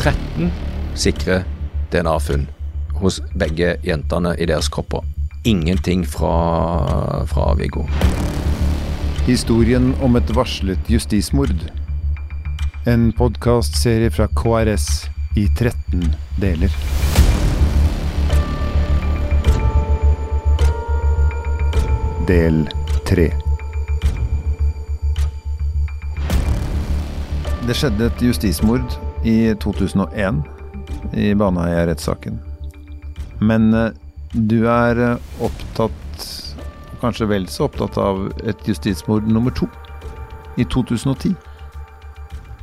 13 sikre DNA-funn hos begge jentene i deres kropper. Ingenting fra, fra Viggo. Historien om et varslet justismord. En podkastserie fra KRS i 13 deler. Del 3. Det skjedde et justismord i 2001 i Baneheia-rettssaken. Men eh, du er eh, opptatt, kanskje vel så opptatt av et justismord nummer to i 2010.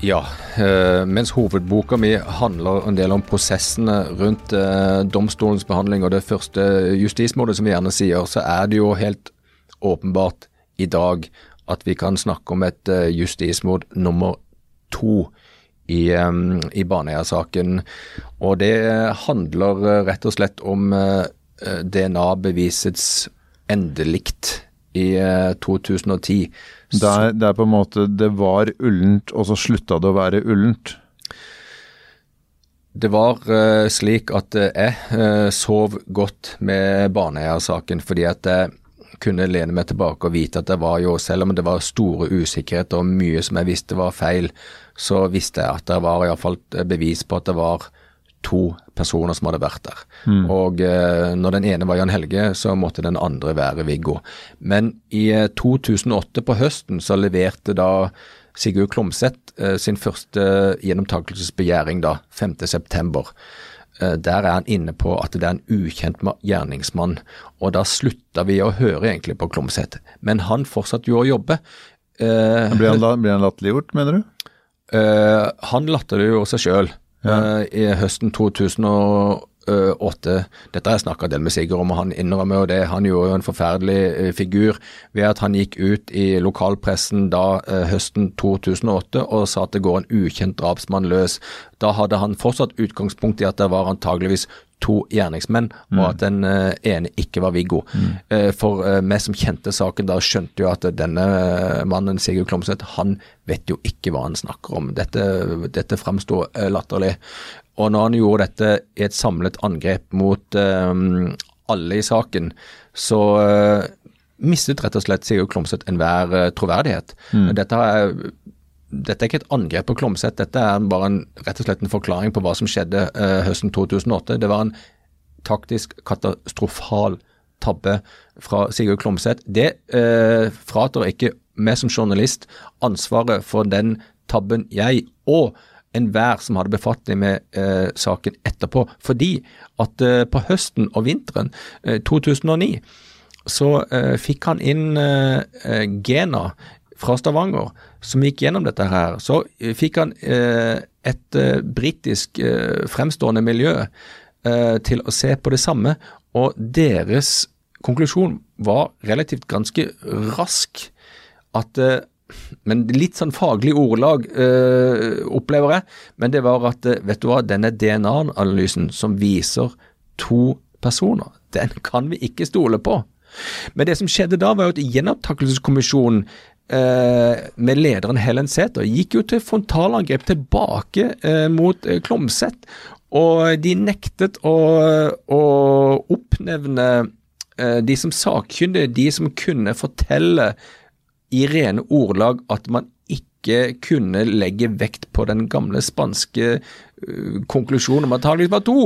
Ja, eh, mens hovedboka mi handler en del om prosessene rundt domstolens behandling og det første justismordet, som vi gjerne sier, så er det jo helt åpenbart i dag at vi kan snakke om et justismord nummer to i, eh, i Baneheia-saken. Og det handler eh, rett og slett om eh, DNA-bevisets endelikt i eh, 2010. Det er, på en måte Det var ullent, og så slutta det å være ullent. Det var eh, slik at eh, jeg eh, sov godt med Baneheia-saken, fordi at jeg kunne lene meg tilbake og vite at det var jo, selv om det var store usikkerheter og mye som jeg visste var feil, så visste jeg at det var iallfall bevis på at det var to personer som hadde vært der. Og eh, når den ene var Jan Helge, så måtte den andre være Viggo. Men i eh, 2008 på høsten så leverte da Sigurd Klomsæt eh, sin første gjennomtakelsesbegjæring da, 5.9. Eh, der er han inne på at det er en ukjent gjerningsmann, og da slutta vi å høre egentlig på Klomsæt. Men han fortsatte jo å jobbe. Eh, Ble han, ble han latterliggjort, mener du? Eh, han latterliggjorde seg sjøl i høsten 2008. Dette har jeg snakka del med Sigurd om, og han innrømmer jo det. Han gjorde jo en forferdelig eh, figur ved at han gikk ut i lokalpressen da eh, høsten 2008 og sa at det går en ukjent drapsmann løs. Da hadde han fortsatt utgangspunkt i at det var antageligvis to gjerningsmenn, og at den eh, ene ikke var Viggo. Eh, for eh, vi som kjente saken da, skjønte jo at denne eh, mannen, Sigurd Klomsæt, han vet jo ikke hva han snakker om. Dette, dette framsto eh, latterlig. Og når han gjorde dette i et samlet angrep mot eh, alle i saken, så uh, mistet rett og slett Sigurd Klomsæt enhver uh, troverdighet. Dette er dette er ikke et angrep på Klomsæt, dette er bare en, rett og slett en forklaring på hva som skjedde eh, høsten 2008. Det var en taktisk katastrofal tabbe fra Sigurd Klomsæt. Det eh, fratar ikke meg som journalist ansvaret for den tabben jeg og enhver som hadde befatning med eh, saken etterpå. Fordi at eh, på høsten og vinteren eh, 2009 så eh, fikk han inn eh, eh, Gena fra Stavanger som gikk gjennom dette her. Så eh, fikk han eh, et eh, britisk eh, fremstående miljø eh, til å se på det samme, og deres konklusjon var relativt ganske rask. At eh, men litt sånn faglig ordelag eh, opplever jeg. Men det var at vet du hva, denne DNA-analysen som viser to personer, den kan vi ikke stole på. Men det som skjedde da, var jo at Gjenopptakelseskommisjonen med lederen Helen Sæther gikk jo til frontalangrep tilbake eh, mot eh, Klomsæt. Og de nektet å, å oppnevne eh, de som sakkyndige, de som kunne fortelle i rene ordlag at man ikke kunne legge vekt på den gamle spanske eh, konklusjonen om at antakeligvis var to.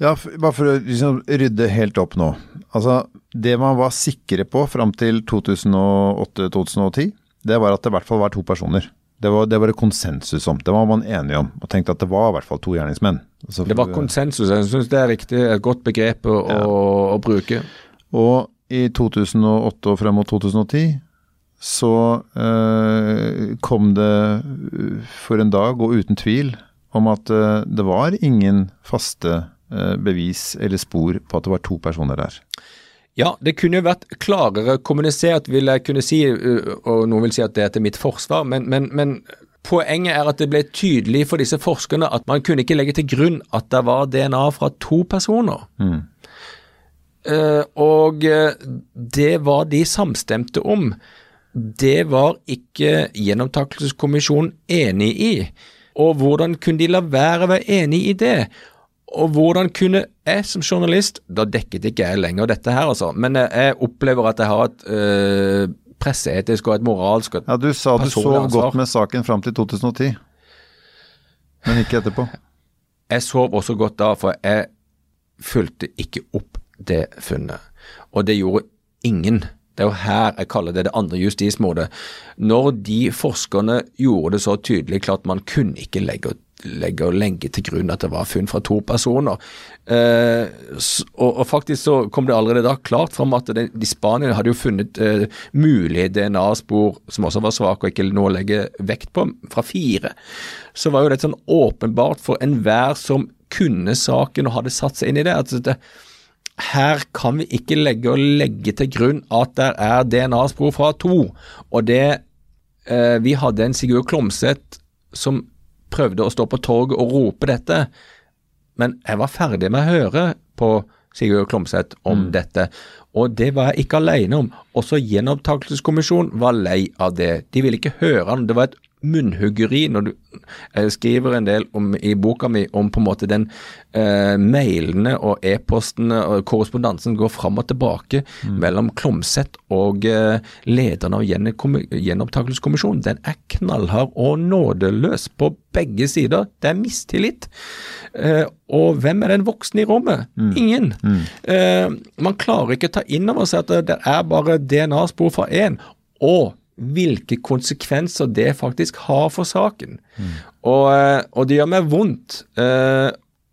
Ja, bare for å liksom rydde helt opp nå. Altså, det man var sikre på fram til 2008-2010, det var at det i hvert fall var to personer. Det var, det var det konsensus om. Det var man enige om, og tenkte at det var i hvert fall to gjerningsmenn. Altså, Det var konsensus. Jeg syns det er riktig, et godt begrep å, ja. å bruke. Og i 2008 og frem mot 2010 så eh, kom det for en dag, og uten tvil, om at eh, det var ingen faste bevis eller spor på at det var to personer der. Ja, det kunne jo vært klarere kommunisert, vil jeg kunne si, uh, og noen vil si at det er til mitt forsvar, men, men, men poenget er at det ble tydelig for disse forskerne at man kunne ikke legge til grunn at det var DNA fra to personer. Eh, og eh, det var de samstemte om. Det var ikke Gjennomtakelseskommisjonen enig i. og hvordan kunne de la være å være enig i det? Og hvordan kunne jeg som journalist Da dekket ikke jeg lenger dette her, altså, men jeg opplever at jeg har et øh, presseetisk og et moralsk og et Ja, Du sa du sov godt med saken fram til 2010, men ikke etterpå. Jeg sov også godt da, for jeg fulgte ikke opp det funnet. Og det gjorde ingen. Det er jo her jeg kaller det det andre justismordet. Når de forskerne gjorde det så tydelig klart man kunne ikke legge, legge legge til grunn at det var funn fra to personer. Eh, og, og faktisk så kom det allerede da klart fram at det, de Spania hadde jo funnet eh, mulige DNA-spor som også var svake og ikke noe å legge vekt på, fra fire. Så var jo det sånn åpenbart for enhver som kunne saken og hadde satt seg inn i det. at det her kan vi ikke legge og legge til grunn at det er DNA-spor fra to. Og det eh, Vi hadde en Sigurd Klomsæt som prøvde å stå på torget og rope dette, men jeg var ferdig med å høre på Sigurd Klomsæt om dette, og det var jeg ikke alene om. Også Gjenopptakelseskommisjonen var lei av det. De ville ikke høre han. Det var et munnhuggeri når du Jeg skriver en del om, i boka mi om på en måte den eh, mailene og e-postene og korrespondansen går fram og tilbake mellom Klomsæt og eh, lederen av Gjenopptakelseskommisjonen. Den er knallhard og nådeløs på begge sider. Det er mistillit. Eh, og hvem er den voksne i rommet? Ingen. Eh, man klarer ikke ta inn over seg at det, det er bare DNA-spor fra én. Og hvilke konsekvenser det faktisk har for saken. Og, eh, og det gjør meg vondt eh,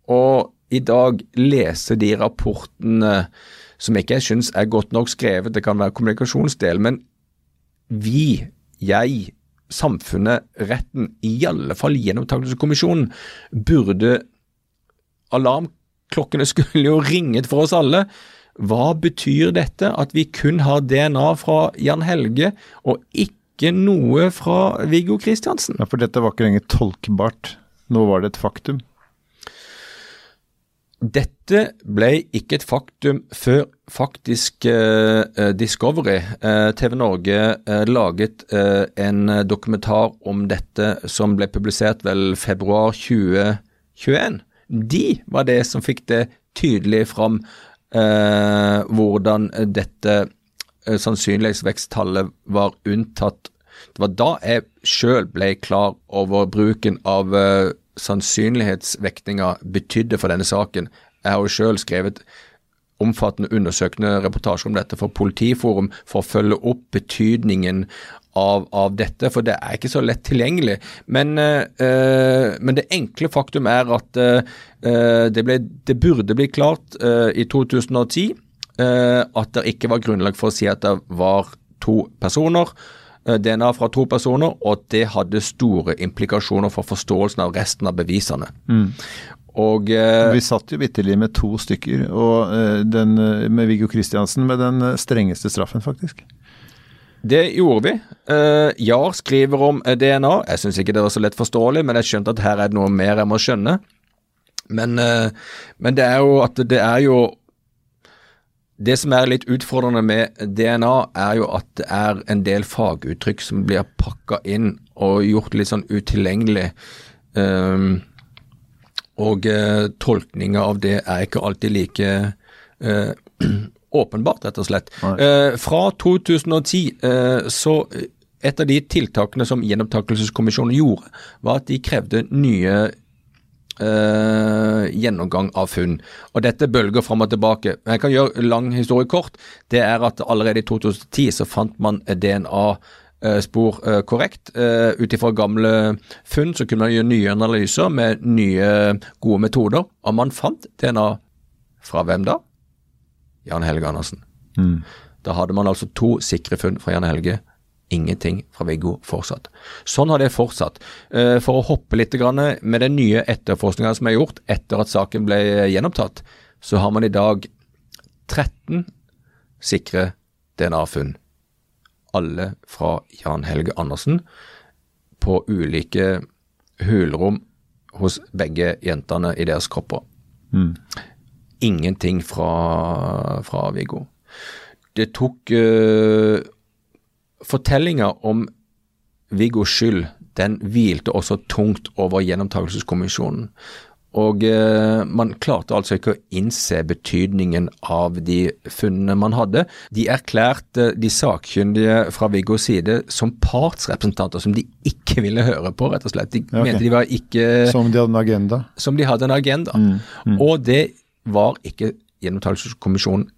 å i dag lese de rapportene som ikke jeg syns er godt nok skrevet, det kan være kommunikasjonsdel, men vi, jeg, samfunnet, retten, i alle fall Gjenopptakelseskommisjonen, burde Alarmklokkene skulle jo ringet for oss alle. Hva betyr dette at vi kun har DNA fra Jan Helge, og ikke noe fra Viggo Kristiansen? Ja, For dette var ikke lenger tolkbart. Nå var det et faktum. Dette ble ikke et faktum før faktisk eh, eh, Discovery, eh, TV Norge, eh, laget eh, en dokumentar om dette som ble publisert vel februar 2021. De var det som fikk det tydelig fram eh, hvordan dette eh, sannsynlighetsveksttallet var unntatt. Det var da jeg sjøl ble klar over bruken av eh, sannsynlighetsvektinga betydde for denne saken. Jeg har jo sjøl skrevet omfattende undersøkende reportasjer om dette for Politiforum for å følge opp betydningen av, av dette, for det er ikke så lett tilgjengelig. Men, øh, men det enkle faktum er at øh, det, ble, det burde bli klart øh, i 2010 eh, at det ikke var grunnlag for å si at det var to personer. DNA fra to personer, og at det hadde store implikasjoner for forståelsen av resten av bevisene. Og eh, Vi satt jo vitterlig med to stykker, og eh, den eh, med Viggo Kristiansen med den eh, strengeste straffen, faktisk. Det gjorde vi. Eh, Jar skriver om eh, DNA. Jeg syns ikke det var så lett forståelig, men jeg skjønte at her er det noe mer jeg må skjønne. Men, men det er jo at det er jo Det som er litt utfordrende med DNA, er jo at det er en del faguttrykk som blir pakka inn og gjort litt sånn utilgjengelig. Um, og eh, tolkninga av det er ikke alltid like eh, åpenbart, rett og slett. Eh, fra 2010 eh, så et av de tiltakene som Gjenopptakelseskommisjonen gjorde, var at de krevde nye eh, gjennomgang av funn. Og dette bølger fram og tilbake. Jeg kan gjøre lang historie kort. Det er at allerede i 2010 så fant man DNA-spor eh, korrekt. Uh, Ut ifra gamle funn så kunne man gjøre nye analyser med nye gode metoder. Og man fant DNA fra hvem da? Jan Helge Andersen. Mm. Da hadde man altså to sikre funn fra Jan Helge. Ingenting fra Viggo fortsatt. Sånn har det fortsatt. Eh, For å hoppe litt med den nye etterforskninga som er gjort etter at saken ble gjenopptatt, så har man i dag 13 sikre DNA-funn. Alle fra Jan Helge Andersen på ulike hulrom hos begge jentene i deres kropper. Mm. Ingenting fra, fra Viggo. Det tok uh, Fortellinga om Viggos skyld, den hvilte også tungt over Gjenopptakelseskommisjonen. Og eh, man klarte altså ikke å innse betydningen av de funnene man hadde. De erklærte de sakkyndige fra Viggos side som partsrepresentanter som de ikke ville høre på, rett og slett. De okay. mente de var ikke Som de hadde en agenda. Som de hadde en agenda. Mm, Og det var ikke Gjennomtalelseskommisjonen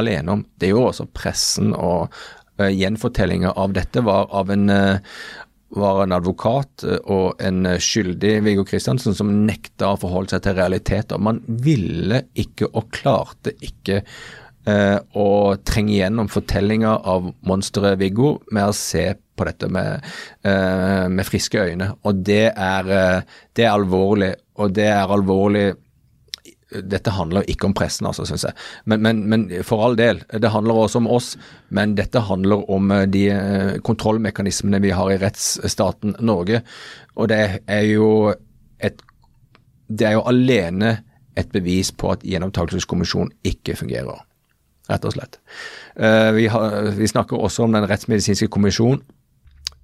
alene om. Det gjorde også pressen, og uh, gjenfortellinger av dette var av en eh, var en advokat eh, og en eh, skyldig, Viggo Kristiansen, som nekta å forholde seg til realiteter. Man ville ikke og klarte ikke eh, å trenge gjennom fortellinga av monsteret Viggo med å se på dette med, eh, med friske øyne. Og det er, eh, det er alvorlig, og det er alvorlig dette handler jo ikke om pressen, altså, syns jeg. Men, men, men for all del, det handler også om oss. Men dette handler om eh, de eh, kontrollmekanismene vi har i rettsstaten Norge. Og det er jo et Det er jo alene et bevis på at Gjenopptakelseskommisjonen ikke fungerer. Rett og slett. Eh, Vi, har, vi snakker også om Den rettsmedisinske kommisjonen.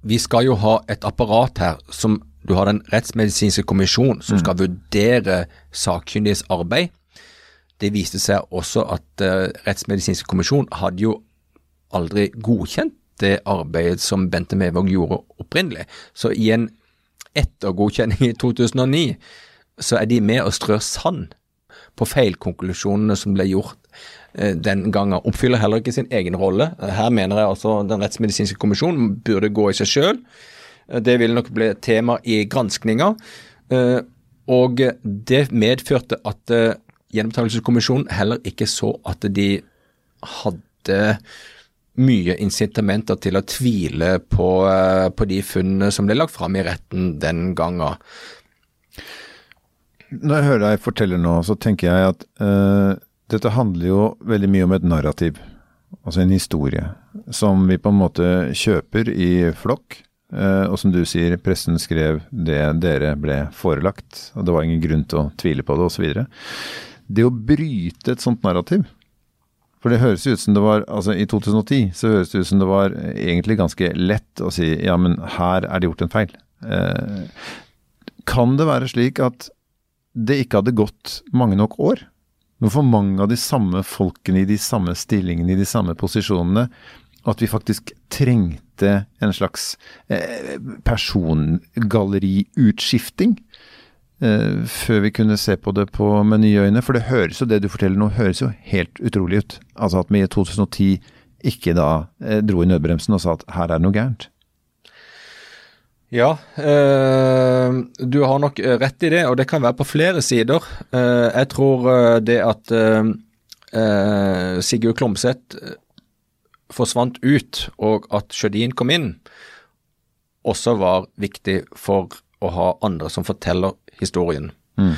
Vi skal jo ha et apparat her som du har Den rettsmedisinske kommisjon som skal vurdere sakkyndiges arbeid. Det viste seg også at uh, Rettsmedisinsk kommisjon hadde jo aldri godkjent det arbeidet som Bente Mevåg gjorde opprinnelig. Så i en ettergodkjenning i 2009 så er de med og strør sand på feilkonklusjonene som ble gjort uh, den gangen. Oppfyller heller ikke sin egen rolle. Her mener jeg altså Den rettsmedisinske kommisjonen burde gå i seg sjøl. Det vil nok bli et tema i granskninga. Eh, Og det medførte at eh, Gjenopptakelseskommisjonen heller ikke så at de hadde mye incitamenter til å tvile på, eh, på de funnene som ble lagt fram i retten den gangen. Når jeg hører deg fortelle nå, så tenker jeg at uh, dette handler jo veldig mye om et narrativ. Altså en historie. Som vi på en måte kjøper i flokk. Eh, og som du sier, pressen skrev det dere ble forelagt. Og det var ingen grunn til å tvile på det, osv. Det å bryte et sånt narrativ For det høres ut som det var Altså i 2010 så høres det ut som det var egentlig ganske lett å si ja, men her er det gjort en feil. Eh, kan det være slik at det ikke hadde gått mange nok år. Hvorfor for mange av de samme folkene i de samme stillingene, i de samme posisjonene, at vi faktisk trengte en slags eh, persongalleriutskifting eh, før vi kunne se på det på med nye øyne. For det høres jo, det du forteller nå, høres jo helt utrolig ut. Altså at vi i 2010 ikke da eh, dro i nødbremsen og sa at her er det noe gærent. Ja, øh, du har nok rett i det, og det kan være på flere sider. Jeg tror det at Sigurd Klomsæt forsvant ut, og at Sjødin kom inn, også var viktig for å ha andre som forteller historien. Mm.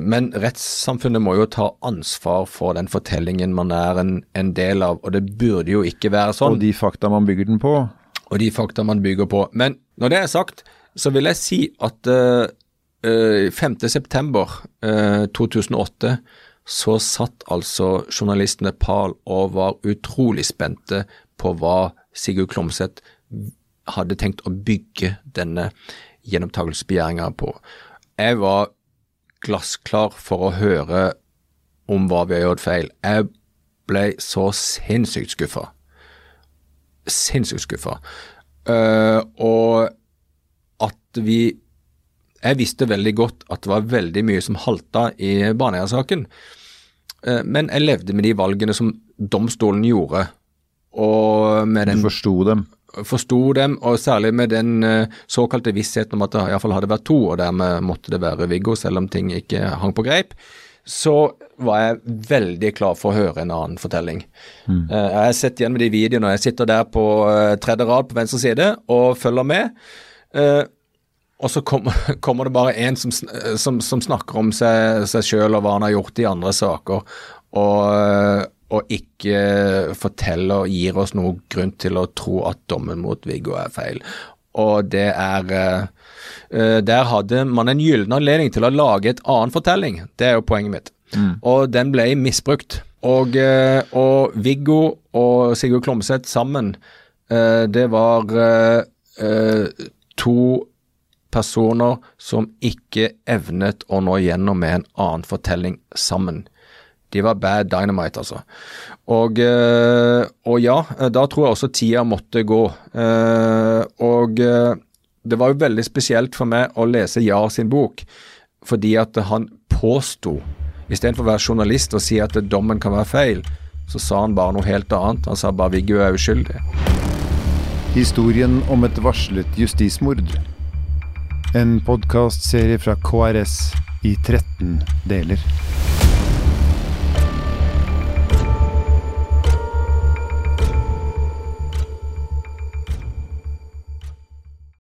Men rettssamfunnet må jo ta ansvar for den fortellingen man er en, en del av, og det burde jo ikke være sånn Og de fakta man bygger den på. og de fakta man bygger på. Men når det er sagt, så vil jeg si at uh, 5.9.2008 Uh, 2008 så satt altså journalistene pal og var utrolig spente på hva Sigurd Klomsæt hadde tenkt å bygge denne gjenopptakelsesbegjæringa på. Jeg var glassklar for å høre om hva vi har gjort feil. Jeg ble så sinnssykt skuffa sinnssykt skuffa. Uh, og at vi Jeg visste veldig godt at det var veldig mye som halta i Baneheia-saken. Eh, men jeg levde med de valgene som domstolen gjorde. Og med Du forsto dem. forsto dem, og særlig med den eh, såkalte vissheten om at det iallfall hadde vært to, og dermed måtte det være Viggo, selv om ting ikke hang på greip, så var jeg veldig klar for å høre en annen fortelling. Mm. jeg har sett igjen med de videoene, og jeg sitter der på eh, tredje rad på venstre side og følger med. Og så kommer, kommer det bare en som, som, som snakker om seg, seg sjøl og hva han har gjort i andre saker, og, og ikke forteller og gir oss noen grunn til å tro at dommen mot Viggo er feil. Og det er eh, eh, Der hadde man en gyllen anledning til å lage et annen fortelling. Det er jo poenget mitt. Og den ble misbrukt. Og, eh, og Viggo og Sigurd Klomsæt sammen, det var to personer som ikke evnet å nå gjennom med en annen fortelling sammen. De var bad dynamite, altså. Og, eh, og ja, da tror jeg også tida måtte gå. Eh, og eh, det var jo veldig spesielt for meg å lese Jar sin bok, fordi at han påsto, istedenfor å være journalist og si at dommen kan være feil, så sa han bare noe helt annet. Han sa bare Viggo er uskyldig. Historien om et varslet justismord. En podkastserie fra KRS i 13 deler.